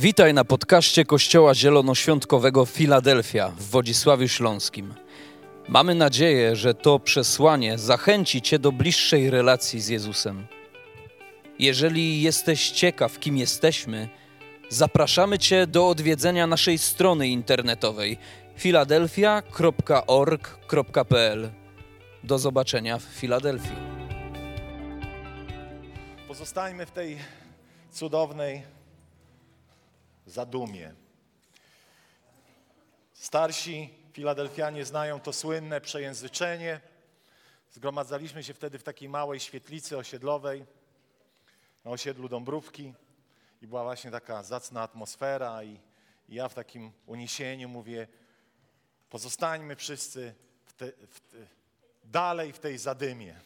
Witaj na podcaście Kościoła Zielonoświątkowego Filadelfia w Wodzisławiu Śląskim. Mamy nadzieję, że to przesłanie zachęci Cię do bliższej relacji z Jezusem. Jeżeli jesteś ciekaw, kim jesteśmy, zapraszamy Cię do odwiedzenia naszej strony internetowej filadelfia.org.pl. Do zobaczenia w Filadelfii. Pozostańmy w tej cudownej zadumie. Starsi Filadelfianie znają to słynne przejęzyczenie. Zgromadzaliśmy się wtedy w takiej małej świetlicy osiedlowej na osiedlu Dąbrówki i była właśnie taka zacna atmosfera i, i ja w takim uniesieniu mówię, pozostańmy wszyscy w te, w te, dalej w tej zadymie.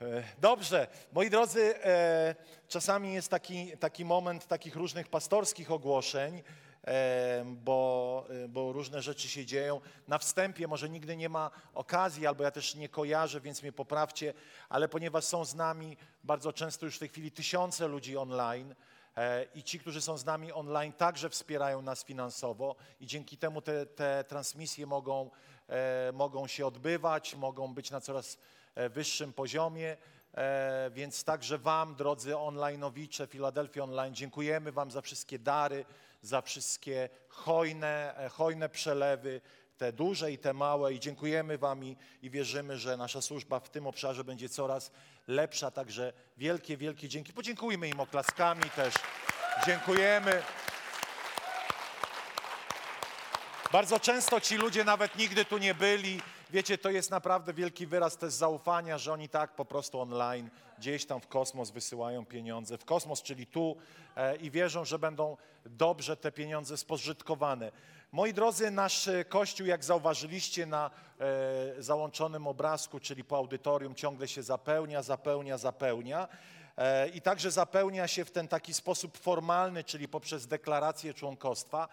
E, Dobrze, moi drodzy, e, czasami jest taki, taki moment takich różnych pastorskich ogłoszeń, e, bo, bo różne rzeczy się dzieją. Na wstępie może nigdy nie ma okazji, albo ja też nie kojarzę, więc mnie poprawcie, ale ponieważ są z nami bardzo często już w tej chwili tysiące ludzi online, i ci, którzy są z nami online, także wspierają nas finansowo i dzięki temu te, te transmisje mogą, mogą się odbywać, mogą być na coraz wyższym poziomie. E, Więc także Wam, drodzy onlineowicze, Filadelfia Online, dziękujemy Wam za wszystkie dary, za wszystkie hojne, e, hojne przelewy, te duże i te małe i dziękujemy Wam i, i wierzymy, że nasza służba w tym obszarze będzie coraz lepsza. Także wielkie, wielkie dzięki. Podziękujmy im oklaskami też. Dziękujemy. Bardzo często ci ludzie nawet nigdy tu nie byli. Wiecie, to jest naprawdę wielki wyraz też zaufania, że oni tak po prostu online gdzieś tam w kosmos wysyłają pieniądze. W kosmos, czyli tu e, i wierzą, że będą dobrze te pieniądze spożytkowane. Moi drodzy, nasz e, kościół, jak zauważyliście na e, załączonym obrazku, czyli po audytorium, ciągle się zapełnia, zapełnia, zapełnia. E, I także zapełnia się w ten taki sposób formalny, czyli poprzez deklarację członkostwa.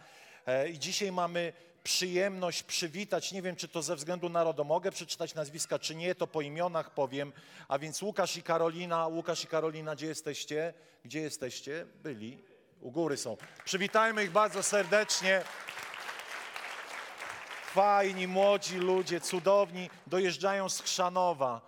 E, I dzisiaj mamy przyjemność przywitać, nie wiem czy to ze względu na RODO mogę przeczytać nazwiska, czy nie, to po imionach powiem, a więc Łukasz i Karolina, Łukasz i Karolina, gdzie jesteście? Gdzie jesteście? Byli, u góry są. Przywitajmy ich bardzo serdecznie. Fajni, młodzi ludzie, cudowni, dojeżdżają z Chrzanowa.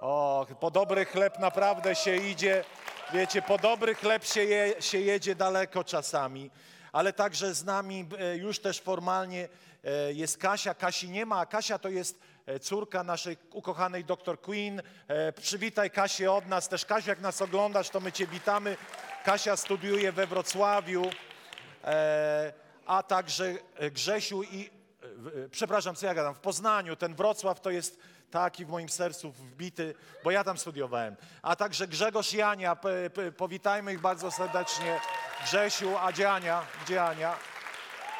O, po dobry chleb naprawdę się idzie. Wiecie, po dobry chleb się, je, się jedzie daleko czasami. Ale także z nami e, już też formalnie e, jest Kasia. Kasi nie ma, a Kasia to jest e, córka naszej ukochanej dr Queen. Przywitaj Kasię od nas. Też Kasiu, jak nas oglądasz, to my Cię witamy. Kasia studiuje we Wrocławiu, a także Grzesiu i przepraszam, co ja gadam, w Poznaniu, ten Wrocław to jest taki w moim sercu wbity, bo ja tam studiowałem. A także Grzegorz i Ania, p- p- powitajmy ich bardzo serdecznie. Grzesiu, a gdzie Ania? Gdzie Ania?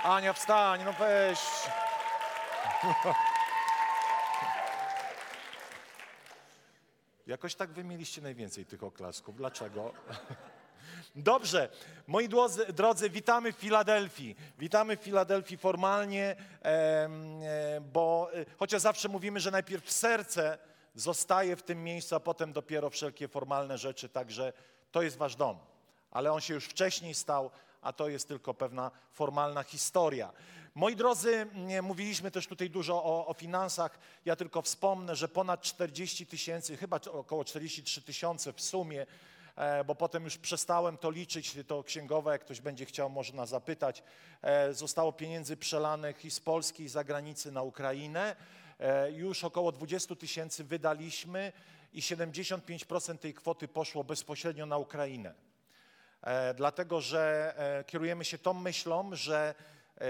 Ania, wstań, no weź. Jakoś tak wy mieliście najwięcej tych oklasków. Dlaczego? Dobrze, moi drodzy, witamy w Filadelfii. Witamy w Filadelfii formalnie, e, bo e, chociaż zawsze mówimy, że najpierw serce zostaje w tym miejscu, a potem dopiero wszelkie formalne rzeczy, także to jest wasz dom. Ale on się już wcześniej stał, a to jest tylko pewna formalna historia. Moi drodzy, mówiliśmy też tutaj dużo o, o finansach. Ja tylko wspomnę, że ponad 40 tysięcy, chyba około 43 tysiące w sumie, e, bo potem już przestałem to liczyć, to księgowe, jak ktoś będzie chciał, można zapytać. E, Zostało pieniędzy przelanych i z Polski, i z zagranicy na Ukrainę. E, Już około 20 tysięcy wydaliśmy i 75% tej kwoty poszło bezpośrednio na Ukrainę. E, dlatego że e, kierujemy się tą myślą, że e,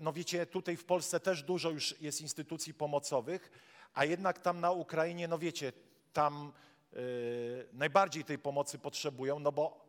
no wiecie, tutaj w Polsce też dużo już jest instytucji pomocowych, a jednak tam na Ukrainie, no wiecie, tam najbardziej tej pomocy potrzebują, no bo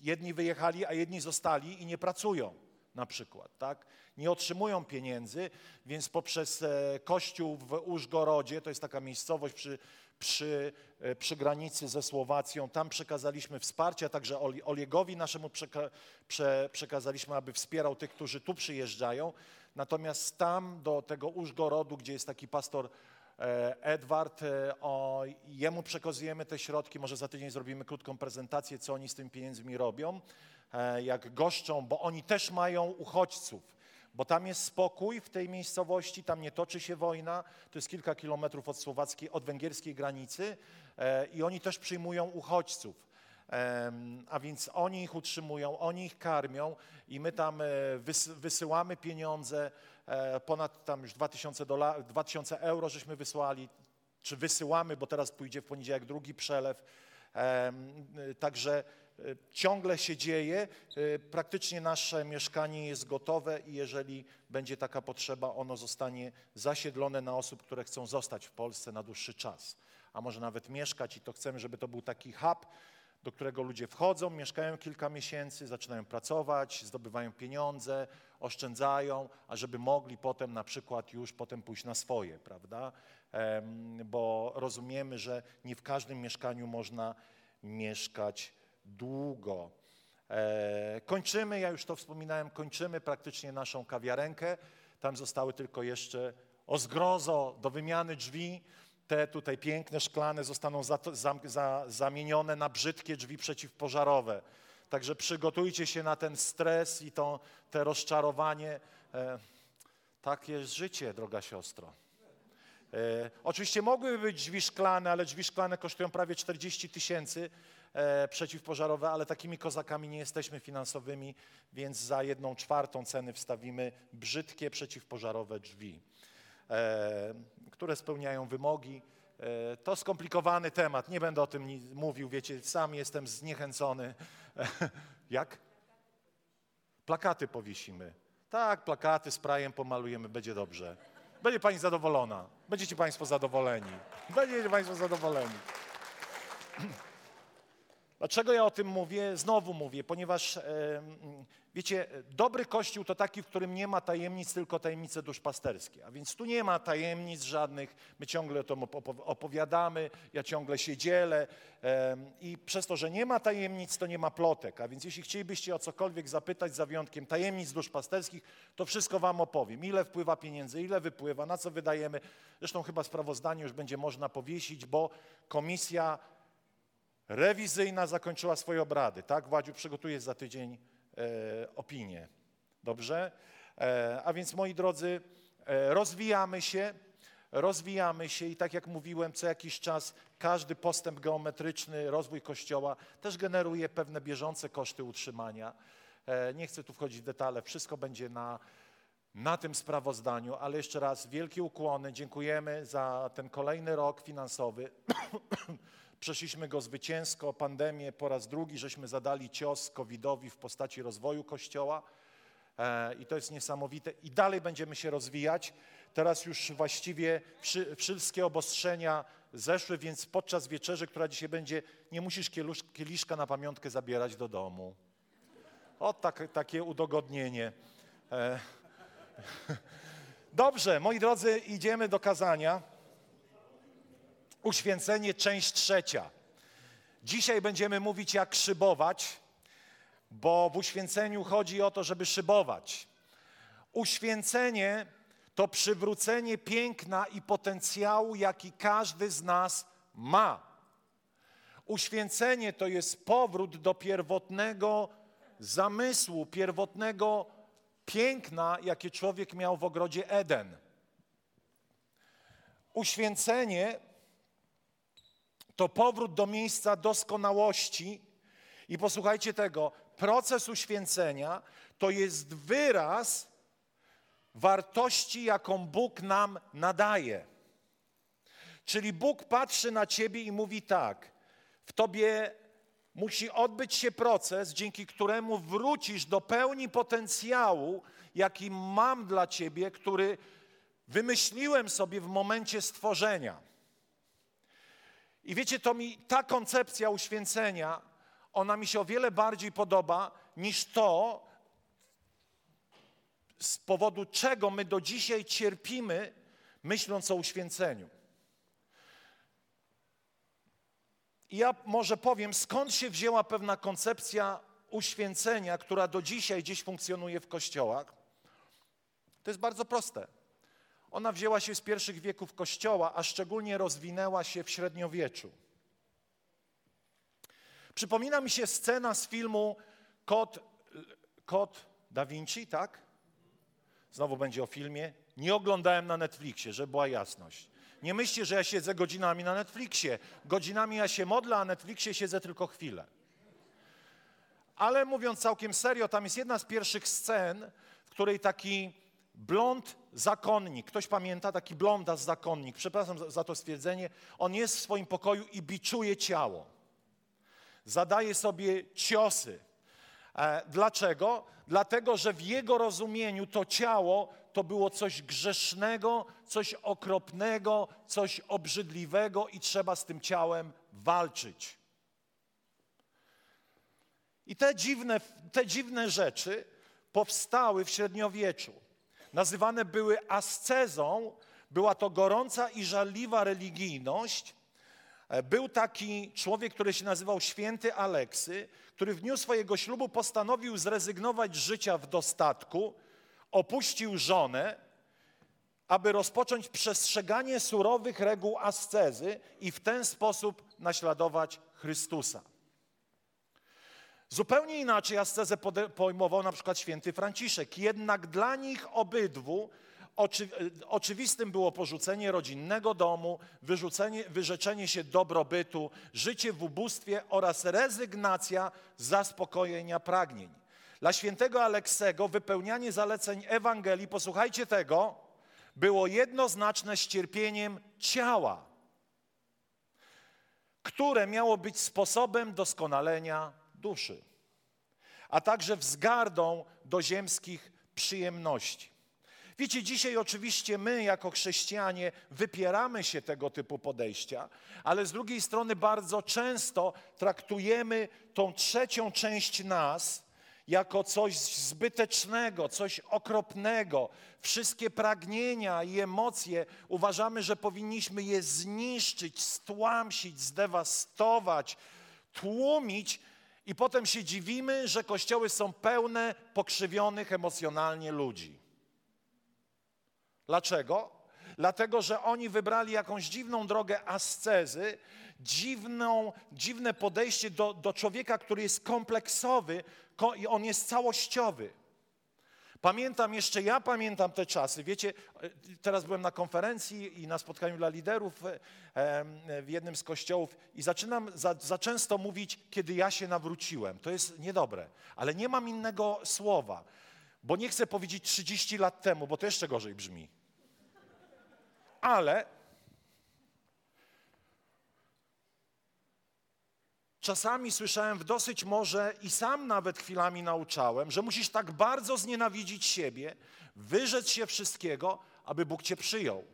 jedni wyjechali, a jedni zostali i nie pracują na przykład, tak? Nie otrzymują pieniędzy, więc poprzez kościół w Użgorodzie, to jest taka miejscowość przy, przy, e, przy granicy ze Słowacją, tam przekazaliśmy wsparcie, a także Oli- Oliegowi naszemu przeka, prze, przekazaliśmy, aby wspierał tych, którzy tu przyjeżdżają. Natomiast tam do tego Użgorodu, gdzie jest taki pastor E, Edward, e, o, jemu przekazujemy te środki, może za tydzień zrobimy krótką prezentację, co oni z tymi pieniędzmi robią, jak goszczą, bo oni też mają uchodźców, bo tam jest spokój w tej miejscowości, tam nie toczy się wojna, to jest kilka kilometrów od słowackiej, od węgierskiej granicy i oni też przyjmują uchodźców. A więc oni ich utrzymują, oni ich karmią i my tam wysyłamy pieniądze, E, ponad tam już 2000, dolar, 2000 euro żeśmy wysłali, czy wysyłamy, bo teraz pójdzie w poniedziałek drugi przelew. Także e, ciągle się dzieje. E, praktycznie nasze mieszkanie jest gotowe i jeżeli będzie taka potrzeba, ono zostanie zasiedlone na osób, które chcą zostać w Polsce na dłuższy czas, a może nawet mieszkać i to chcemy, żeby to był taki hub, do którego ludzie wchodzą, mieszkają kilka miesięcy, zaczynają pracować, zdobywają pieniądze, oszczędzają, a żeby mogli potem na przykład już potem pójść na swoje, prawda? Bo rozumiemy, że nie w każdym mieszkaniu można mieszkać długo. E, kończymy, ja już to wspominałem, kończymy praktycznie naszą kawiarenkę. Tam zostały tylko jeszcze o zgrozo do wymiany drzwi. Te tutaj piękne, szklane zostaną za, za, za, zamienione na brzydkie drzwi przeciwpożarowe. Także przygotujcie się na ten stres i to, te rozczarowanie. E, tak jest życie, droga siostro. E, oczywiście mogłyby być drzwi szklane, ale drzwi szklane kosztują prawie 40 tysięcy e, przeciwpożarowe, ale takimi kozakami nie jesteśmy finansowymi, więc za jedną czwartą ceny wstawimy brzydkie przeciwpożarowe drzwi, e, które spełniają wymogi. E, to skomplikowany temat, nie będę o tym mówił, wiecie, sam jestem zniechęcony. Jak? Plakaty powiesimy. Tak, plakaty sprajem pomalujemy, będzie dobrze. Będzie pani zadowolona. Będziecie państwo zadowoleni. Będziecie państwo zadowoleni. Dlaczego ja o tym mówię? Znowu mówię, ponieważ wiecie, dobry kościół to taki, w którym nie ma tajemnic, tylko tajemnice duszpasterskie. A więc tu nie ma tajemnic żadnych, my ciągle o tym opowiadamy, ja ciągle się dzielę i przez to, że nie ma tajemnic, to nie ma plotek. A więc jeśli chcielibyście o cokolwiek zapytać, za wyjątkiem tajemnic duszpasterskich, to wszystko wam opowiem. Ile wpływa pieniędzy, ile wypływa, na co wydajemy. Zresztą chyba sprawozdanie już będzie można powiesić, bo komisja rewizyjna zakończyła swoje obrady. Tak, Władziu, przygotujesz za tydzień e, opinię. Dobrze? E, a więc, moi drodzy, e, rozwijamy się, rozwijamy się i tak jak mówiłem, co jakiś czas każdy postęp geometryczny, rozwój Kościoła też generuje pewne bieżące koszty utrzymania. E, nie chcę tu wchodzić w detale, wszystko będzie na, na tym sprawozdaniu, ale jeszcze raz wielkie ukłony, dziękujemy za ten kolejny rok finansowy. Przeszliśmy go zwycięsko, pandemię po raz drugi, żeśmy zadali cios COVID-owi w postaci rozwoju Kościoła e, i to jest niesamowite. I dalej będziemy się rozwijać. Teraz już właściwie wszy, wszystkie obostrzenia zeszły, więc podczas wieczerzy, która dzisiaj będzie, nie musisz kieliszka na pamiątkę zabierać do domu. O, tak, takie udogodnienie. E, Dobrze, moi drodzy, idziemy do kazania. Uświęcenie, część trzecia. Dzisiaj będziemy mówić, jak szybować, bo w uświęceniu chodzi o to, żeby szybować. Uświęcenie to przywrócenie piękna i potencjału, jaki każdy z nas ma. Uświęcenie to jest powrót do pierwotnego zamysłu, pierwotnego piękna, jakie człowiek miał w ogrodzie Eden. Uświęcenie to powrót do miejsca doskonałości. I posłuchajcie tego, proces uświęcenia to jest wyraz wartości, jaką Bóg nam nadaje. Czyli Bóg patrzy na ciebie i mówi tak: w tobie musi odbyć się proces, dzięki któremu wrócisz do pełni potencjału, jaki mam dla ciebie, który wymyśliłem sobie w momencie stworzenia. I wiecie, to mi ta koncepcja uświęcenia, ona mi się o wiele bardziej podoba niż to, z powodu czego my do dzisiaj cierpimy, myśląc o uświęceniu. I ja może powiem, skąd się wzięła pewna koncepcja uświęcenia, która do dzisiaj gdzieś funkcjonuje w kościołach. To jest bardzo proste. Ona wzięła się z pierwszych wieków Kościoła, a szczególnie rozwinęła się w średniowieczu. Przypomina mi się scena z filmu Kod, Kod Da Vinci, tak? Znowu będzie o filmie. Nie oglądałem na Netflixie, żeby była jasność. Nie myślcie, że ja siedzę godzinami na Netflixie. Godzinami ja się modlę, a Netflixie siedzę tylko chwilę. Ale mówiąc całkiem serio, tam jest jedna z pierwszych scen, w której taki blond zakonnik, ktoś pamięta, taki blondas zakonnik, przepraszam za, to stwierdzenie, on jest w swoim pokoju i biczuje ciało. Zadaje sobie ciosy. E, dlaczego? Dlatego, że w jego rozumieniu to ciało to było coś grzesznego, coś okropnego, coś obrzydliwego i trzeba z tym ciałem walczyć. I te dziwne, te dziwne rzeczy powstały w średniowieczu. Nazywane były ascezą, była to gorąca i żarliwa religijność. E, był taki człowiek, który się nazywał święty Aleksy, który w dniu swojego ślubu postanowił zrezygnować z życia w dostatku, opuścił żonę, aby rozpocząć przestrzeganie surowych reguł ascezy i w ten sposób naśladować Chrystusa. Zupełnie inaczej ascezę pojmował na przykład święty Franciszek. Jednak dla nich obydwu oczy, oczywistym było porzucenie rodzinnego domu, wyrzucenie, wyrzeczenie się dobrobytu, życie w ubóstwie oraz rezygnacja z zaspokojenia pragnień. Dla świętego Aleksego wypełnianie zaleceń Ewangelii, posłuchajcie tego, było jednoznaczne z cierpieniem ciała, które miało być sposobem doskonalenia duszy, a także wzgardą do ziemskich przyjemności. Wiecie, dzisiaj oczywiście my, jako chrześcijanie, wypieramy się tego typu podejścia, ale z drugiej strony bardzo często traktujemy tą trzecią część nas jako coś zbytecznego, coś okropnego. Wszystkie pragnienia i emocje uważamy, że powinniśmy je zniszczyć, stłamsić, zdewastować, tłumić, i potem się dziwimy, że kościoły są pełne pokrzywionych emocjonalnie ludzi. Dlaczego? Dlatego, że oni wybrali jakąś dziwną drogę ascezy, dziwną, dziwne podejście do, do człowieka, który jest kompleksowy i on jest całościowy. Pamiętam jeszcze, ja pamiętam te czasy. Wiecie, teraz byłem na konferencji i na spotkaniu dla liderów e, w jednym z kościołów i zaczynam za, za często mówić, kiedy ja się nawróciłem. To jest niedobre, ale nie mam innego słowa, bo nie chcę powiedzieć 30 lat temu, bo to jeszcze gorzej brzmi. Ale Czasami słyszałem w dosyć może i sam nawet chwilami nauczałem, że musisz tak bardzo znienawidzić siebie, wyrzec się wszystkiego, aby Bóg cię przyjął.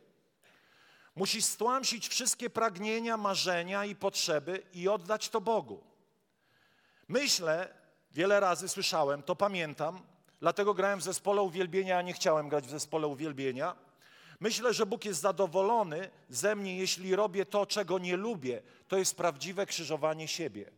Musisz stłamsić wszystkie pragnienia, marzenia i potrzeby i oddać to Bogu. Myślę, wiele razy słyszałem, to pamiętam, dlatego grałem w zespole uwielbienia, a nie chciałem grać w zespole uwielbienia Myślę, że Bóg jest zadowolony ze mnie, jeśli robię to, czego nie lubię. To jest prawdziwe krzyżowanie siebie.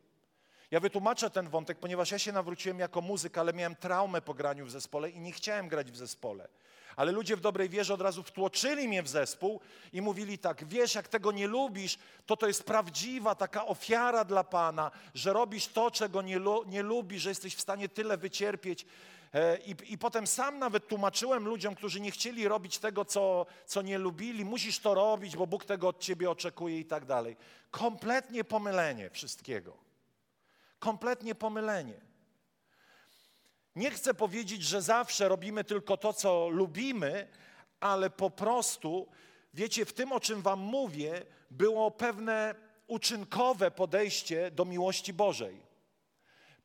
Ja wytłumaczę ten wątek, ponieważ ja się nawróciłem jako muzyk, ale miałem traumę po graniu w zespole i nie chciałem grać w zespole. Ale ludzie w dobrej wierze od razu wtłoczyli mnie w zespół i mówili tak, wiesz, jak tego nie lubisz, to to jest prawdziwa taka ofiara dla Pana, że robisz to, czego nie, nie lubisz, że jesteś w stanie tyle wycierpieć. E, I, I potem sam nawet tłumaczyłem ludziom, którzy nie chcieli robić tego, co, co nie lubili, musisz to robić, bo Bóg tego od ciebie oczekuje i tak dalej. Kompletnie pomylenie wszystkiego. Kompletnie pomylenie. Nie chcę powiedzieć, że zawsze robimy tylko to, co lubimy, ale po prostu, wiecie, w tym, o czym Wam mówię, było pewne uczynkowe podejście do miłości Bożej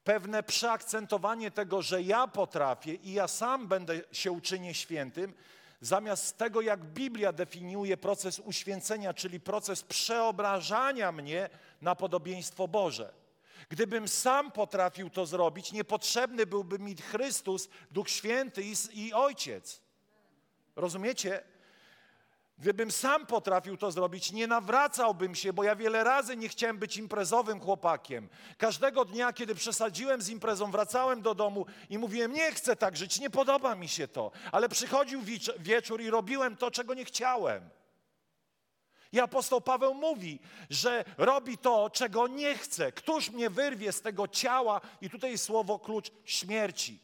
pewne przeakcentowanie tego, że ja potrafię i ja sam będę się uczynię świętym, zamiast tego, jak Biblia definiuje proces uświęcenia, czyli proces przeobrażania mnie na podobieństwo Boże. Gdybym sam potrafił to zrobić, niepotrzebny byłby mi Chrystus, Duch Święty i, i Ojciec. Rozumiecie? Gdybym sam potrafił to zrobić, nie nawracałbym się, bo ja wiele razy nie chciałem być imprezowym chłopakiem. Każdego dnia, kiedy przesadziłem z imprezą, wracałem do domu i mówiłem: Nie chcę tak żyć, nie podoba mi się to. Ale przychodził wieczór i robiłem to, czego nie chciałem. I apostoł Paweł mówi, że robi to, czego nie chce. Któż mnie wyrwie z tego ciała? I tutaj słowo klucz śmierci.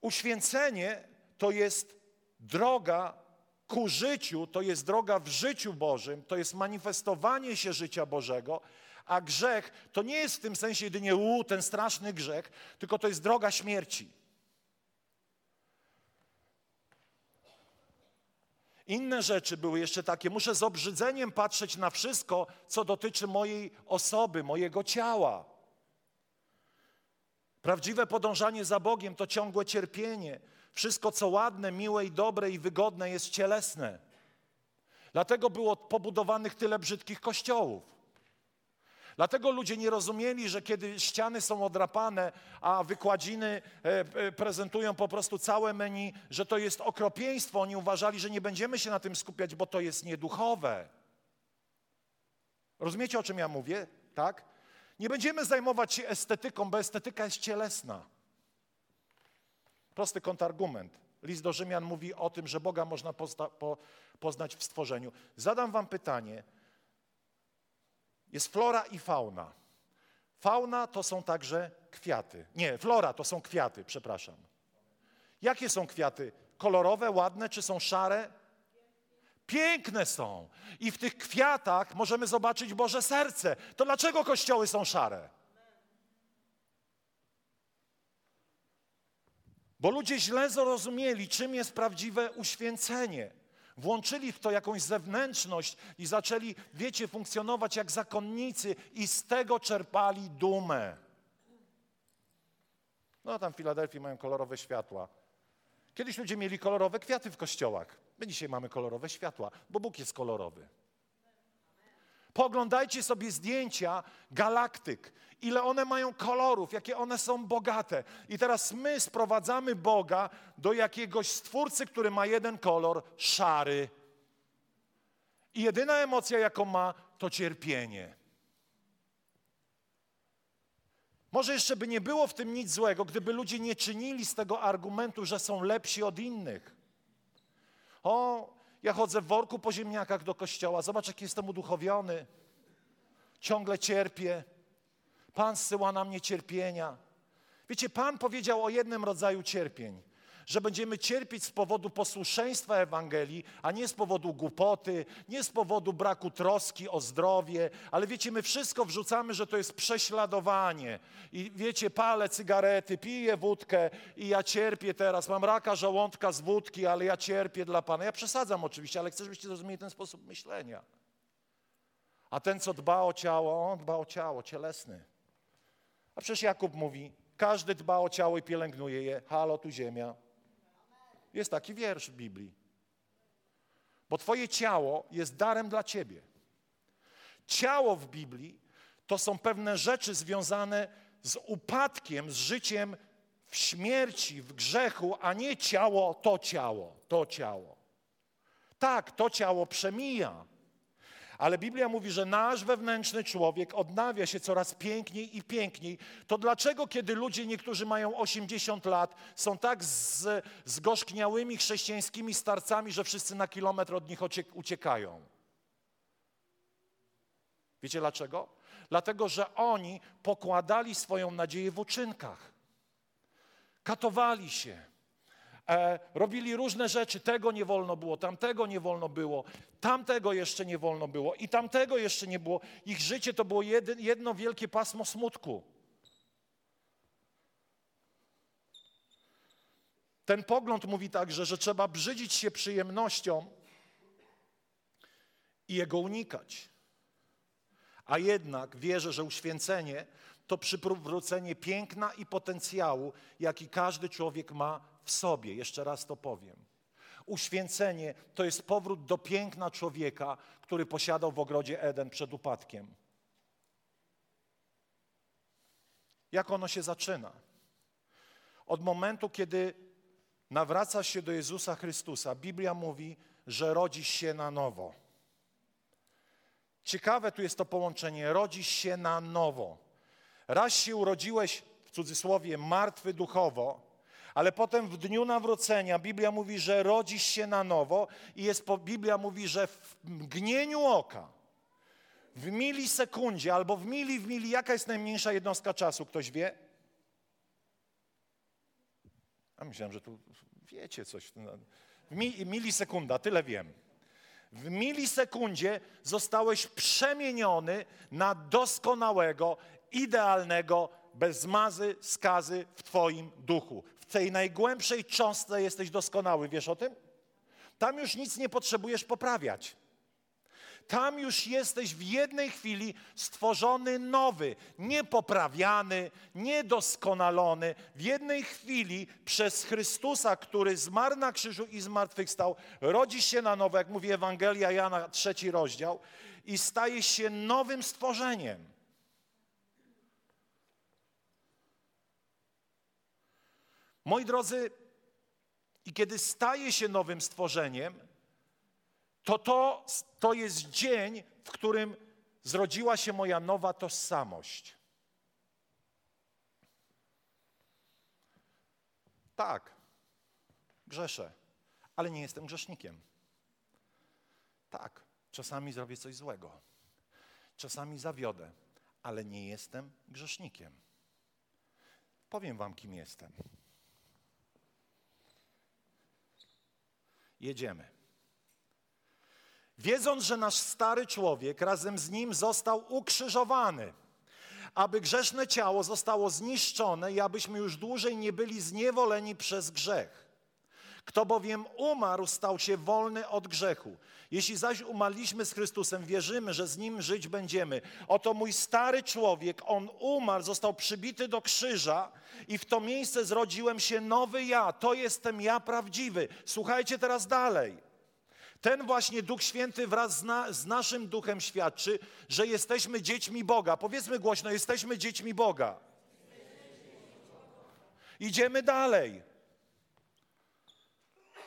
Uświęcenie to jest droga ku życiu, to jest droga w życiu Bożym, to jest manifestowanie się życia Bożego, a grzech to nie jest w tym sensie jedynie u, ten straszny grzech, tylko to jest droga śmierci. Inne rzeczy były jeszcze takie. Muszę z obrzydzeniem patrzeć na wszystko, co dotyczy mojej osoby, mojego ciała. Prawdziwe podążanie za Bogiem to ciągłe cierpienie. Wszystko, co ładne, miłe i dobre i wygodne, jest cielesne. Dlatego było pobudowanych tyle brzydkich kościołów. Dlatego ludzie nie rozumieli, że kiedy ściany są odrapane, a wykładziny e, e, prezentują po prostu całe menu, że to jest okropieństwo. Oni uważali, że nie będziemy się na tym skupiać, bo to jest nieduchowe. Rozumiecie, o czym ja mówię? Tak? Nie będziemy zajmować się estetyką, bo estetyka jest cielesna. Prosty kontrargument. List do Rzymian mówi o tym, że Boga można pozna, po, poznać w stworzeniu. Zadam wam pytanie. Jest flora i fauna. Fauna to są także kwiaty. Nie, flora to są kwiaty, przepraszam. Jakie są kwiaty? Kolorowe, ładne, czy są szare? Piękne są. I w tych kwiatach możemy zobaczyć Boże serce. To dlaczego kościoły są szare? Bo ludzie źle zrozumieli, czym jest prawdziwe uświęcenie. Włączyli w to jakąś zewnętrzność i zaczęli, wiecie, funkcjonować jak zakonnicy i z tego czerpali dumę. No tam w Filadelfii mają kolorowe światła. Kiedyś ludzie mieli kolorowe kwiaty w kościołach. My dzisiaj mamy kolorowe światła, bo Bóg jest kolorowy. Poglądajcie sobie zdjęcia galaktyk, ile one mają kolorów, jakie one są bogate. I teraz my sprowadzamy Boga do jakiegoś stwórcy, który ma jeden kolor szary. I jedyna emocja, jaką ma, to cierpienie. Może jeszcze by nie było w tym nic złego, gdyby ludzie nie czynili z tego argumentu, że są lepsi od innych. O, ja chodzę w worku po ziemniakach do kościoła, zobacz, jaki jestem uduchowiony. Ciągle cierpię. Pan zsyła na mnie cierpienia. Wiecie, Pan powiedział o jednym rodzaju cierpień że będziemy cierpieć z powodu posłuszeństwa Ewangelii, a nie z powodu głupoty, nie z powodu braku troski o zdrowie, ale wiecie, my wszystko wrzucamy, że to jest prześladowanie. I wiecie, palę cygarety, piję wódkę i ja cierpię teraz, mam raka żołądka z wódki, ale ja cierpię dla Pana. Ja przesadzam oczywiście, ale chcę, żebyście zrozumieli ten sposób myślenia. A ten, co dba o ciało, on dba o ciało, cielesny. A przecież Jakub mówi, każdy dba o ciało i pielęgnuje je. Halo, tu ziemia. Jest taki wiersz w Biblii. Bo Twoje ciało jest darem dla Ciebie. Ciało w Biblii to są pewne rzeczy związane z upadkiem, z życiem w śmierci, w grzechu, a nie ciało to ciało, to ciało. Tak, to ciało przemija, ale Biblia mówi, że nasz wewnętrzny człowiek odnawia się coraz piękniej i piękniej. To dlaczego, kiedy ludzie, niektórzy mają 80 lat, są tak z, zgorzkniałymi chrześcijańskimi starcami, że wszyscy na kilometr od nich uciekają? Wiecie dlaczego? Dlatego, że oni pokładali swoją nadzieję w uczynkach. Katowali się e, robili różne rzeczy. Tego nie wolno było, tamtego nie wolno było, tamtego jeszcze nie wolno było i tamtego jeszcze nie było. Ich życie to było jedno wielkie pasmo smutku. Ten pogląd mówi także, że trzeba brzydzić się przyjemnością i jego unikać. A jednak wierzę, że uświęcenie to przywrócenie piękna i potencjału, jaki każdy człowiek ma w sobie. Jeszcze raz to powiem. Uświęcenie to jest powrót do piękna człowieka, który posiadał w ogrodzie Eden przed upadkiem. Jak ono się zaczyna? Od momentu, kiedy nawracasz się do Jezusa Chrystusa, Biblia mówi, że rodzisz się na nowo. Ciekawe tu jest to połączenie, rodzisz się na nowo. Raz się urodziłeś, w cudzysłowie, martwy duchowo, ale potem w dniu nawrócenia Biblia mówi, że rodzisz się na nowo i jest, Biblia mówi, że w mgnieniu oka, w milisekundzie albo w mili w mili, jaka jest najmniejsza jednostka czasu, ktoś wie? A myślałem, że tu wiecie coś. W milisekunda, tyle wiem. W milisekundzie zostałeś przemieniony na doskonałego, idealnego, bez mazy, skazy w Twoim duchu. Tej najgłębszej cząstce jesteś doskonały. Wiesz o tym? Tam już nic nie potrzebujesz poprawiać. Tam już jesteś w jednej chwili stworzony nowy, niepoprawiany, niedoskonalony. W jednej chwili przez Chrystusa, który zmarł na krzyżu i zmartwychwstał, rodzisz się na nowo, jak mówi Ewangelia Jana, trzeci rozdział, i stajesz się nowym stworzeniem. Moi drodzy, i kiedy staje się nowym stworzeniem, to, to to jest dzień, w którym zrodziła się moja nowa tożsamość. Tak, grzeszę, ale nie jestem grzesznikiem. Tak, czasami zrobię coś złego, czasami zawiodę, ale nie jestem grzesznikiem. Powiem Wam, kim jestem. Jedziemy. Wiedząc, że nasz stary człowiek razem z nim został ukrzyżowany, aby grzeszne ciało zostało zniszczone i abyśmy już dłużej nie byli zniewoleni przez grzech. Kto bowiem umarł, stał się wolny od grzechu. Jeśli zaś umarliśmy z Chrystusem, wierzymy, że z Nim żyć będziemy. Oto mój stary człowiek, on umarł, został przybity do krzyża i w to miejsce zrodziłem się nowy ja. To jestem ja prawdziwy. Słuchajcie teraz dalej. Ten właśnie Duch Święty wraz z, na, z, naszym duchem świadczy, że jesteśmy dziećmi Boga. Powiedzmy głośno, jesteśmy dziećmi Boga. Idziemy dalej.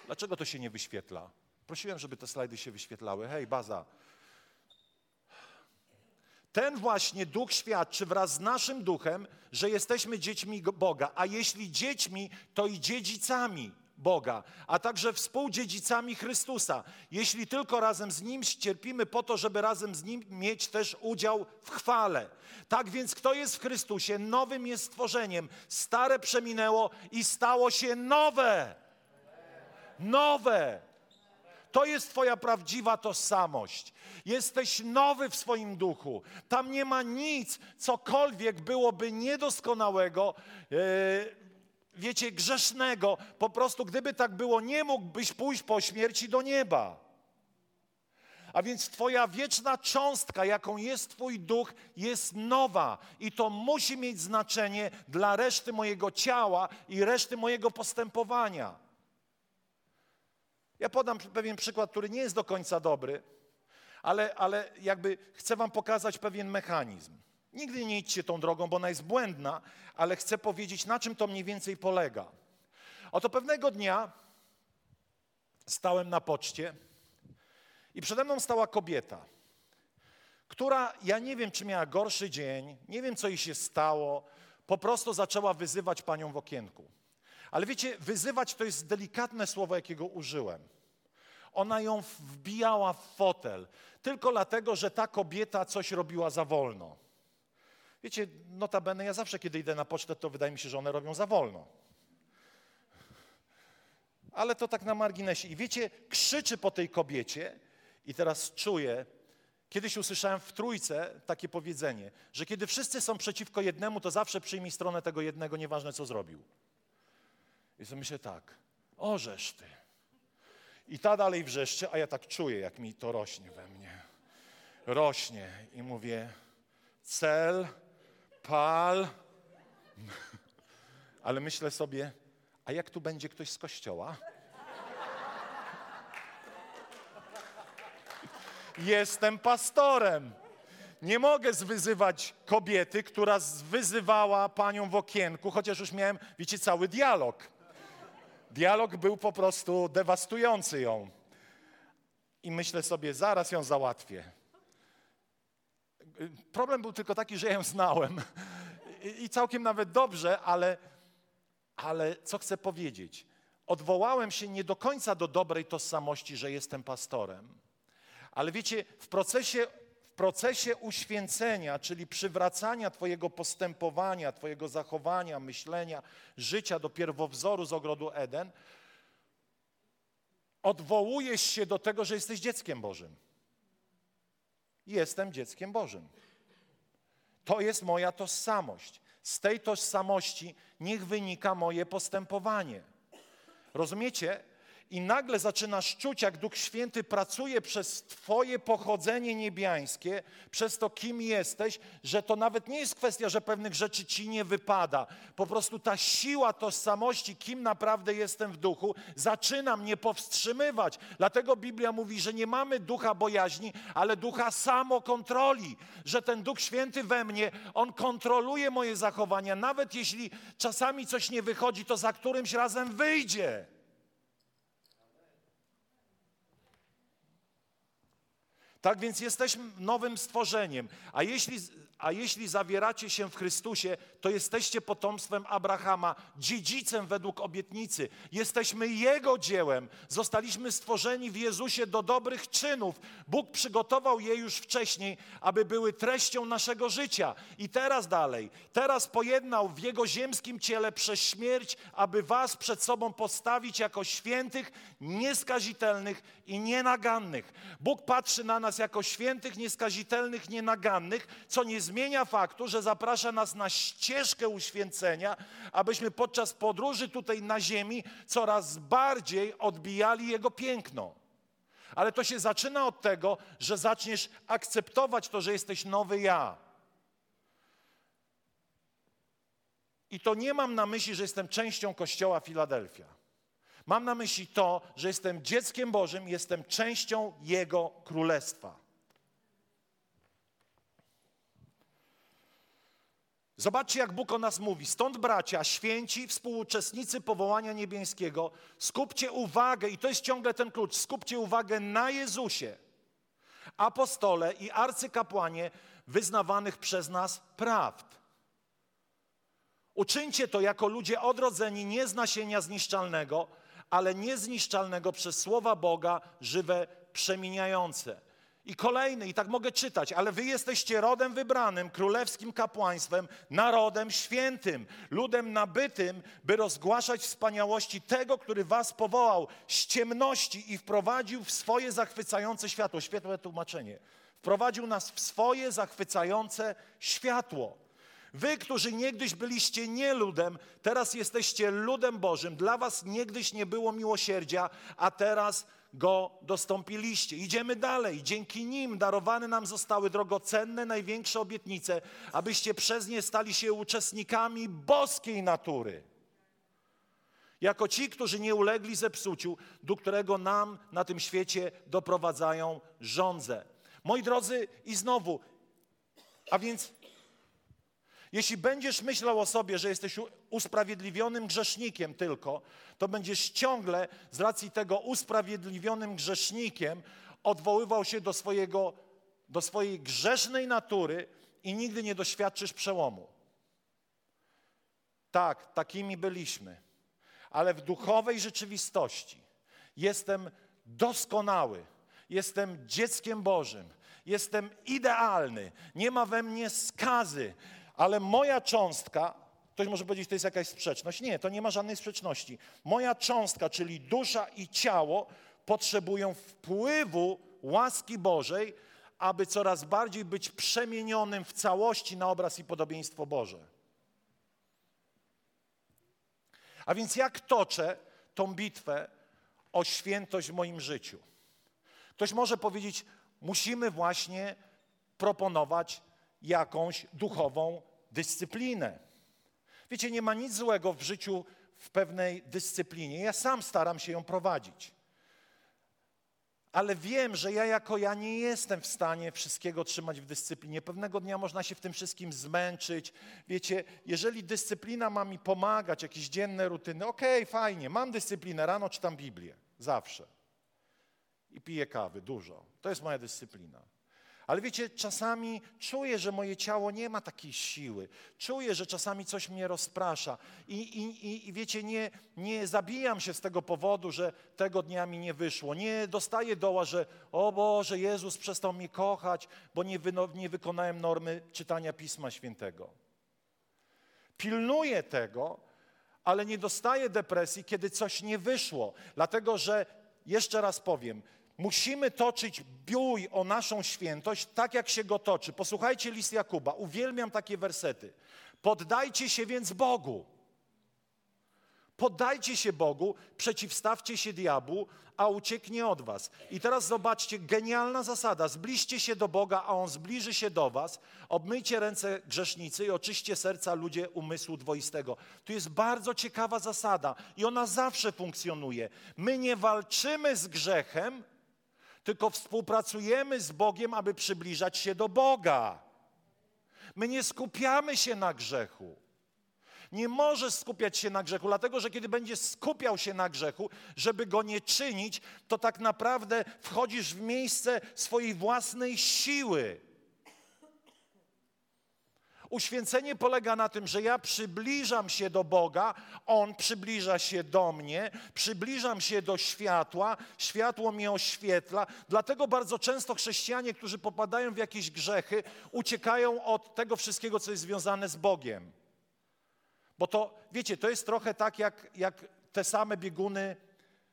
Dlaczego to się nie wyświetla? Prosiłem, żeby te slajdy się wyświetlały. Hej, baza. Ten właśnie duch świadczy wraz z naszym duchem, że jesteśmy dziećmi Boga, a jeśli dziećmi, to i dziedzicami Boga, a także współdziedzicami Chrystusa, jeśli tylko razem z Nim cierpimy po to, żeby razem z Nim mieć też udział w chwale. Tak więc kto jest w Chrystusie, nowym jest stworzeniem. Stare przeminęło i stało się nowe. Nowe. To jest Twoja prawdziwa tożsamość. Jesteś nowy w swoim duchu. Tam nie ma nic, cokolwiek byłoby niedoskonałego. Yy, wiecie, grzesznego. Po prostu, gdyby tak było, nie mógłbyś pójść po śmierci do nieba. A więc Twoja wieczna cząstka, jaką jest Twój duch, jest nowa i to musi mieć znaczenie dla reszty mojego ciała i reszty mojego postępowania. Ja podam pewien przykład, który nie jest do końca dobry, ale, ale jakby chcę Wam pokazać pewien mechanizm. Nigdy nie idźcie tą drogą, bo ona jest błędna, ale chcę powiedzieć, na czym to mniej więcej polega. Oto pewnego dnia stałem na poczcie i przede mną stała kobieta, która, ja nie wiem, czy miała gorszy dzień, nie wiem, co jej się stało, po prostu zaczęła wyzywać panią w okienku. Ale wiecie, wyzywać to jest delikatne słowo, jakiego użyłem. Ona ją wbijała w fotel, tylko dlatego, że ta kobieta coś robiła za wolno. Wiecie, notabene ja zawsze, kiedy idę na pocztę, to wydaje mi się, że one robią za wolno. Ale to tak na marginesie. I wiecie, krzyczy po tej kobiecie i teraz czuję, kiedyś usłyszałem w Trójce takie powiedzenie, że kiedy wszyscy są przeciwko jednemu, to zawsze przyjmij stronę tego jednego, nieważne co zrobił. I sobie myślę tak, orzesz ty. I ta dalej wrzeszczy, a ja tak czuję, jak mi to rośnie we mnie. Rośnie i mówię, cel pal. Ale myślę sobie, a jak tu będzie ktoś z kościoła? Jestem pastorem. Nie mogę zwyzywać kobiety, która wyzywała panią w okienku, chociaż już miałem, wiecie, cały dialog. Dialog był po prostu dewastujący ją. I myślę sobie, zaraz ją załatwię. Problem był tylko taki, że ją znałem. I całkiem nawet dobrze, ale, ale co chcę powiedzieć? Odwołałem się nie do końca do dobrej tożsamości, że jestem pastorem. Ale wiecie, w procesie, procesie uświęcenia, czyli przywracania Twojego postępowania, Twojego zachowania, myślenia, życia do pierwowzoru z ogrodu Eden, odwołujesz się do tego, że jesteś dzieckiem Bożym. Jestem dzieckiem Bożym. To jest moja tożsamość. Z tej tożsamości niech wynika moje postępowanie. Rozumiecie? I nagle zaczynasz czuć, jak Duch Święty pracuje przez Twoje pochodzenie niebiańskie, przez to, kim jesteś, że to nawet nie jest kwestia, że pewnych rzeczy Ci nie wypada. Po prostu ta siła tożsamości, kim naprawdę jestem w duchu, zaczyna mnie powstrzymywać. Dlatego Biblia mówi, że nie mamy ducha bojaźni, ale ducha samokontroli. Że ten Duch Święty we mnie, on kontroluje moje zachowania, nawet jeśli czasami coś nie wychodzi, to za którymś razem wyjdzie. Tak więc jesteśmy nowym stworzeniem. A jeśli, a jeśli zawieracie się w Chrystusie, to jesteście potomstwem Abrahama, dziedzicem według obietnicy. Jesteśmy Jego dziełem. Zostaliśmy stworzeni w Jezusie do dobrych czynów. Bóg przygotował je już wcześniej, aby były treścią naszego życia. I teraz dalej. Teraz pojednał w Jego ziemskim ciele przez śmierć, aby was przed sobą postawić jako świętych, nieskazitelnych i nienagannych. Bóg patrzy na nas jako świętych, nieskazitelnych, nienagannych, co nie zmienia faktu, że zaprasza nas na ścieżkę uświęcenia, abyśmy podczas podróży tutaj na ziemi coraz bardziej odbijali Jego piękno. Ale to się zaczyna od tego, że zaczniesz akceptować to, że jesteś nowy ja. I to nie mam na myśli, że jestem częścią Kościoła Filadelfia. Mam na myśli to, że jestem dzieckiem Bożym, jestem częścią Jego królestwa. Zobaczcie, jak Bóg o nas mówi. Stąd, bracia, święci, współuczestnicy powołania niebieskiego, skupcie uwagę, i to jest ciągle ten klucz, skupcie uwagę na Jezusie, apostole i arcykapłanie wyznawanych przez nas prawd. Uczyńcie to jako ludzie odrodzeni nie z nasienia zniszczalnego, ale niezniszczalnego przez słowa Boga, żywe, przemieniające. I kolejny, i tak mogę czytać, ale wy jesteście rodem wybranym, królewskim kapłaństwem, narodem świętym, ludem nabytym, by rozgłaszać wspaniałości tego, który was powołał z ciemności i wprowadził w swoje zachwycające światło. Świetłe tłumaczenie. Wprowadził nas w swoje zachwycające światło. Wy, którzy niegdyś byliście nie ludem, teraz jesteście ludem Bożym. Dla was niegdyś nie było miłosierdzia, a teraz go dostąpiliście. Idziemy dalej. Dzięki nim darowane nam zostały drogocenne, największe obietnice, abyście przez nie stali się uczestnikami boskiej natury. Jako ci, którzy nie ulegli zepsuciu, do którego nam na tym świecie doprowadzają żądze. Moi drodzy, i znowu, a więc jeśli będziesz myślał o sobie, że jesteś usprawiedliwionym grzesznikiem tylko, to będziesz ciągle z racji tego usprawiedliwionym grzesznikiem odwoływał się do, swojego, do swojej grzesznej natury i nigdy nie doświadczysz przełomu. Tak, takimi byliśmy, ale w duchowej rzeczywistości jestem doskonały, jestem dzieckiem Bożym, jestem idealny, nie ma we mnie skazy, ale moja cząstka, ktoś może powiedzieć, to jest jakaś sprzeczność. Nie, to nie ma żadnej sprzeczności. Moja cząstka, czyli dusza i ciało, potrzebują wpływu łaski Bożej, aby coraz bardziej być przemienionym w całości na obraz i podobieństwo Boże. A więc jak toczę tą bitwę o świętość w moim życiu? Ktoś może powiedzieć, musimy właśnie proponować jakąś duchową dyscyplinę. Wiecie, nie ma nic złego w życiu w pewnej dyscyplinie. Ja sam staram się ją prowadzić. Ale wiem, że ja jako ja nie jestem w stanie wszystkiego trzymać w dyscyplinie. Pewnego dnia można się w tym wszystkim zmęczyć. Wiecie, jeżeli dyscyplina ma mi pomagać, jakieś dzienne rutyny, okej, okay, fajnie, mam dyscyplinę, rano czytam Biblię, zawsze. I piję kawy, dużo. To jest moja dyscyplina. Ale wiecie, czasami czuję, że moje ciało nie ma takiej siły. Czuję, że czasami coś mnie rozprasza. I, i, i wiecie, nie, nie zabijam się z tego powodu, że tego dnia mi nie wyszło. Nie dostaję doła, że o Boże, Jezus przestał mnie kochać, bo nie, nie wykonałem normy czytania Pisma Świętego. Pilnuję tego, ale nie dostaję depresji, kiedy coś nie wyszło. Dlatego, że jeszcze raz powiem, Musimy toczyć bój o naszą świętość tak, jak się go toczy. Posłuchajcie list Jakuba. Uwielbiam takie wersety. Poddajcie się więc Bogu. Poddajcie się Bogu, przeciwstawcie się diabłu, a ucieknie od was. I teraz zobaczcie, genialna zasada. Zbliżcie się do Boga, a On zbliży się do was. Obmyjcie ręce grzesznicy i oczyście serca ludzie umysłu dwoistego. Tu jest bardzo ciekawa zasada i ona zawsze funkcjonuje. My nie walczymy z grzechem, tylko współpracujemy z Bogiem, aby przybliżać się do Boga. My nie skupiamy się na grzechu. Nie możesz skupiać się na grzechu, dlatego że kiedy będziesz skupiał się na grzechu, żeby go nie czynić, to tak naprawdę wchodzisz w miejsce swojej własnej siły. Uświęcenie polega na tym, że ja przybliżam się do Boga, On przybliża się do mnie, przybliżam się do światła, światło mnie oświetla. Dlatego bardzo często chrześcijanie, którzy popadają w jakieś grzechy, uciekają od tego wszystkiego, co jest związane z Bogiem. Bo to, wiecie, to jest trochę tak jak, jak te same bieguny,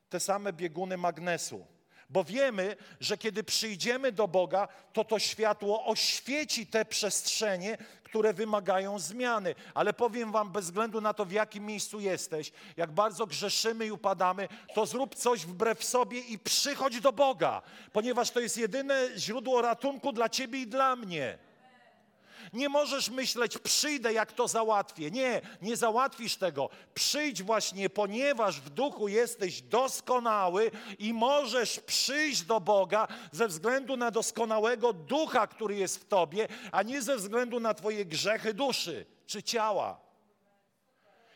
te same bieguny magnesu. Bo wiemy, że kiedy przyjdziemy do Boga, to to światło oświeci te przestrzenie, które wymagają zmiany. Ale powiem Wam, bez względu na to, w jakim miejscu jesteś, jak bardzo grzeszymy i upadamy, to zrób coś wbrew sobie i przychodź do Boga, ponieważ to jest jedyne źródło ratunku dla Ciebie i dla mnie. Nie możesz myśleć, przyjdę, jak to załatwię. Nie, nie załatwisz tego. Przyjdź właśnie, ponieważ w duchu jesteś doskonały i możesz przyjść do Boga ze względu na doskonałego ducha, który jest w tobie, a nie ze względu na twoje grzechy duszy czy ciała.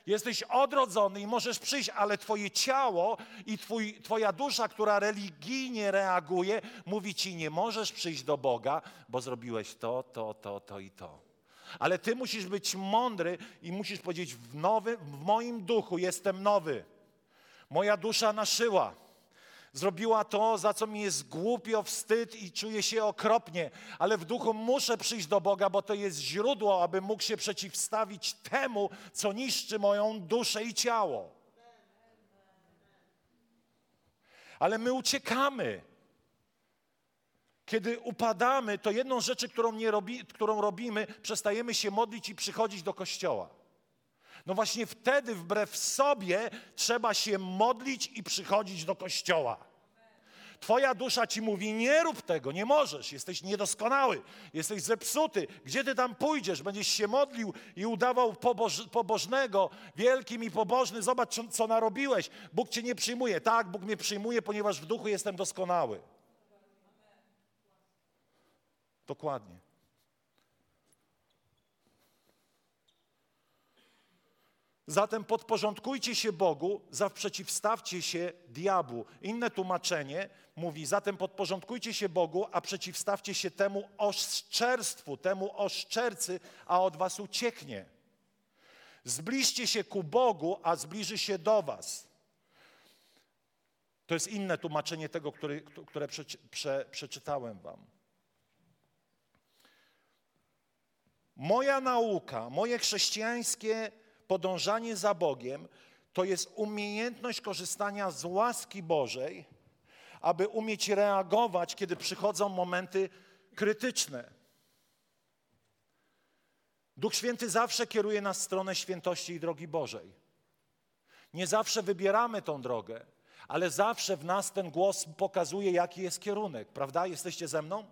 Jesteś odrodzony i możesz przyjść, ale Twoje ciało i twój, Twoja dusza, która religijnie reaguje, mówi Ci: Nie możesz przyjść do Boga, bo zrobiłeś to, to, to, to i to. Ale Ty musisz być mądry i musisz powiedzieć: W, nowy, w moim duchu jestem nowy. Moja dusza naszyła zrobiła to, za co mi jest głupio, wstyd i czuję się okropnie, ale w duchu muszę przyjść do Boga, bo to jest źródło, aby mógł się przeciwstawić temu, co niszczy moją duszę i ciało. Ale my uciekamy. Kiedy upadamy, to jedną rzeczy, którą, robi, którą robimy, przestajemy się modlić i przychodzić do kościoła. No właśnie wtedy wbrew sobie trzeba się modlić i przychodzić do kościoła. Twoja dusza ci mówi: Nie rób tego, nie możesz, jesteś niedoskonały, jesteś zepsuty. Gdzie ty tam pójdziesz? Będziesz się modlił i udawał poboż, pobożnego, wielkim i pobożny. Zobacz, co narobiłeś. Bóg cię nie przyjmuje. Tak, Bóg mnie przyjmuje, ponieważ w duchu jestem doskonały. Dokładnie. Zatem podporządkujcie się Bogu, przeciwstawcie się diabłu. Inne tłumaczenie mówi, zatem podporządkujcie się Bogu, a przeciwstawcie się temu oszczerstwu, temu oszczercy, a od was ucieknie. Zbliżcie się ku Bogu, a zbliży się do was. To jest inne tłumaczenie tego, który, które prze, prze, przeczytałem wam. Moja nauka, moje chrześcijańskie podążanie za Bogiem to jest umiejętność korzystania z łaski Bożej, aby umieć reagować, kiedy przychodzą momenty krytyczne. Duch Święty zawsze kieruje nas w stronę świętości i drogi Bożej. Nie zawsze wybieramy tą drogę, ale zawsze w nas ten głos pokazuje, jaki jest kierunek, prawda? Jesteście ze mną?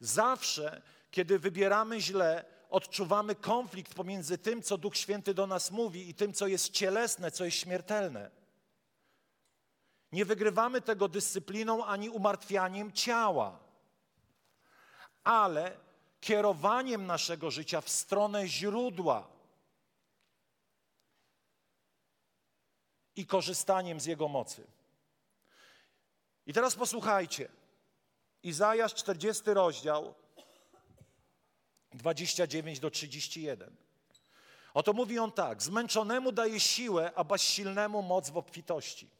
Zawsze, kiedy wybieramy źle, odczuwamy konflikt pomiędzy tym, co Duch Święty do nas mówi i tym, co jest cielesne, co jest śmiertelne. Nie wygrywamy tego dyscypliną ani umartwianiem ciała, ale kierowaniem naszego życia w stronę źródła i korzystaniem z Jego mocy. I teraz posłuchajcie. Izajasz 40 rozdział 29 do 31. Oto mówi on tak: Zmęczonemu daje siłę, a bezsilnemu moc w obfitości.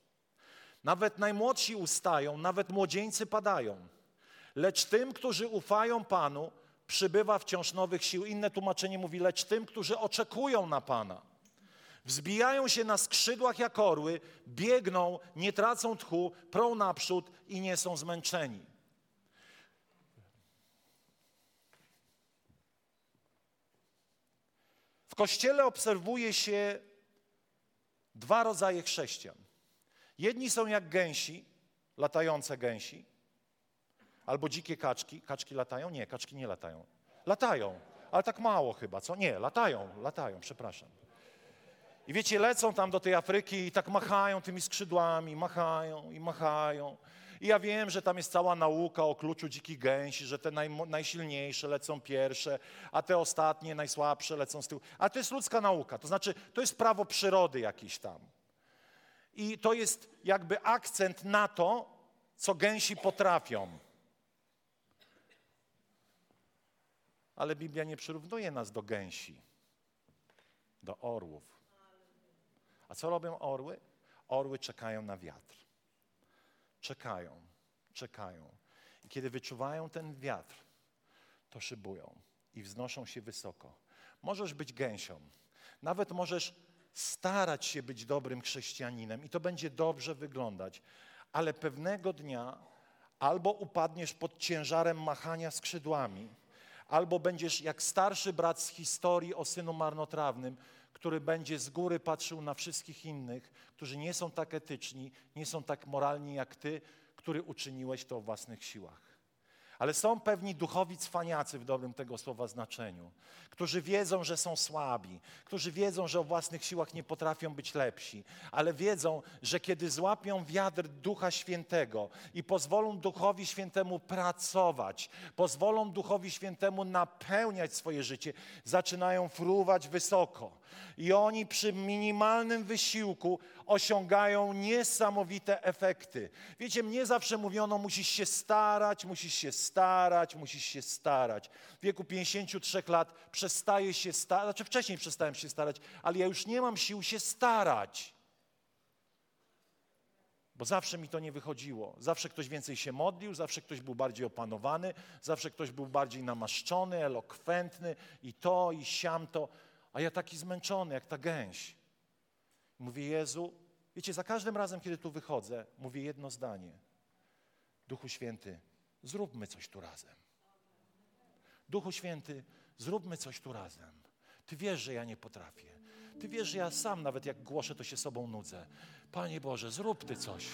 Nawet najmłodsi ustają, nawet młodzieńcy padają. Lecz tym, którzy ufają Panu, przybywa wciąż nowych sił. Inne tłumaczenie mówi, lecz tym, którzy oczekują na Pana. Wzbijają się na skrzydłach jak orły, biegną, nie tracą tchu, prą naprzód i nie są zmęczeni. Kościele obserwuje się dwa rodzaje chrześcijan. Jedni są jak gęsi, latające gęsi, albo dzikie kaczki. Kaczki latają? Nie, kaczki nie latają. Latają, ale tak mało chyba, co? Nie, latają, latają, przepraszam. I wiecie, lecą tam do tej Afryki i tak machają tymi skrzydłami, machają i machają. I ja wiem, że tam jest cała nauka o kluczu dzikich gęsi, że te naj, najsilniejsze lecą pierwsze, a te ostatnie, najsłabsze lecą z tyłu. A to jest ludzka nauka, to znaczy to jest prawo przyrody jakiś tam. I to jest jakby akcent na to, co gęsi potrafią. Ale Biblia nie przyrównuje nas do gęsi, do orłów. A co robią orły? Orły czekają na wiatr. Czekają, czekają. I kiedy wyczuwają ten wiatr, to szybują i wznoszą się wysoko. Możesz być gęsią, nawet możesz starać się być dobrym chrześcijaninem i to będzie dobrze wyglądać, ale pewnego dnia albo upadniesz pod ciężarem machania skrzydłami, albo będziesz jak starszy brat z historii o synu marnotrawnym, który będzie z góry patrzył na wszystkich innych, którzy nie są tak etyczni, nie są tak moralni jak ty, który uczyniłeś to o własnych siłach. Ale są pewni duchowi cwaniacy w dobrym tego słowa znaczeniu, którzy wiedzą, że są słabi, którzy wiedzą, że o własnych siłach nie potrafią być lepsi, ale wiedzą, że kiedy złapią wiatr Ducha Świętego i pozwolą Duchowi Świętemu pracować, pozwolą Duchowi Świętemu napełniać swoje życie, zaczynają fruwać wysoko. I oni przy minimalnym wysiłku osiągają niesamowite efekty. Wiecie, mnie zawsze mówiono, musisz się starać, musisz się starać, musisz się starać. W wieku 53 lat przestaję się starać, znaczy wcześniej przestałem się starać, ale ja już nie mam sił się starać. Bo zawsze mi to nie wychodziło. Zawsze ktoś więcej się modlił, zawsze ktoś był bardziej opanowany, zawsze ktoś był bardziej namaszczony, elokwentny i to, i siamto. A ja taki zmęczony, jak ta gęś. Mówię, Jezu, wiecie, za każdym razem, kiedy tu wychodzę, mówię jedno zdanie. Duchu Święty, zróbmy coś tu razem. Duchu Święty, zróbmy coś tu razem. Ty wiesz, że ja nie potrafię. Ty wiesz, że ja sam nawet jak głoszę, to się sobą nudzę. Panie Boże, zrób Ty coś.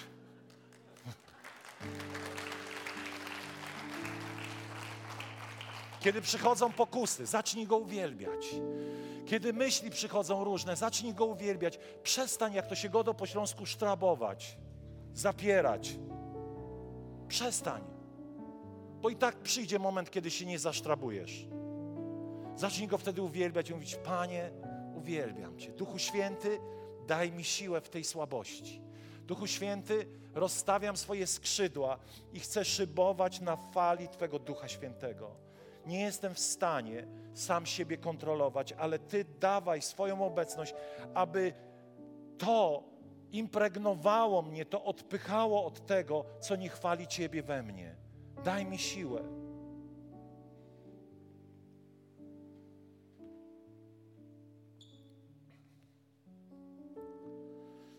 Kiedy przychodzą pokusy, zacznij Go uwielbiać. Kiedy myśli przychodzą różne, zacznij Go uwielbiać. Przestań, jak to się godo po śląsku, sztrabować, zapierać. Przestań. Bo i tak przyjdzie moment, kiedy się nie zasztrabujesz. Zacznij Go wtedy uwielbiać i mówić, Panie, uwielbiam Cię. Duchu Święty, daj mi siłę w tej słabości. Duchu Święty, rozstawiam swoje skrzydła i chcę szybować na fali Twego Ducha Świętego nie jestem w stanie sam siebie kontrolować, ale Ty dawaj swoją obecność, aby to impregnowało mnie, to odpychało od tego, co nie chwali Ciebie we mnie. Daj mi siłę.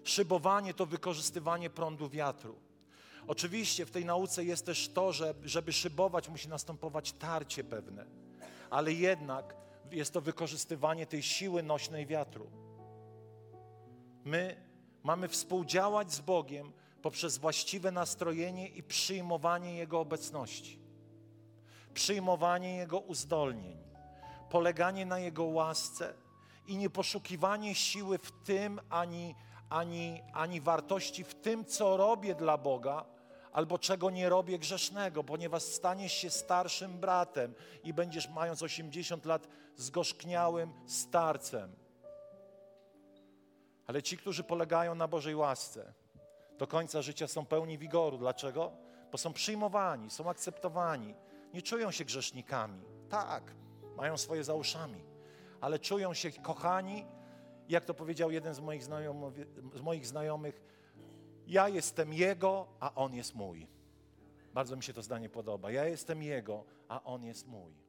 Szybowanie to wykorzystywanie prądu wiatru. Oczywiście w tej nauce jest też to, że żeby szybować, musi następować tarcie pewne, ale jednak jest to wykorzystywanie tej siły nośnej wiatru. My mamy współdziałać z Bogiem poprzez właściwe nastrojenie i przyjmowanie Jego obecności, przyjmowanie Jego uzdolnień, poleganie na Jego łasce i nie poszukiwanie siły w tym ani ani, ani wartości w tym, co robię dla Boga, albo czego nie robię grzesznego, ponieważ staniesz się starszym bratem i będziesz, mając 80 lat, zgorzkniałym starcem. Ale ci, którzy polegają na Bożej łasce, do końca życia są pełni wigoru. Dlaczego? Bo są przyjmowani, są akceptowani, nie czują się grzesznikami. Tak, mają swoje za uszami, ale czują się kochani. Jak to powiedział jeden z moich, znajomych, z moich znajomych, ja jestem Jego, a On jest mój. Bardzo mi się to zdanie podoba. Ja jestem Jego, a On jest mój.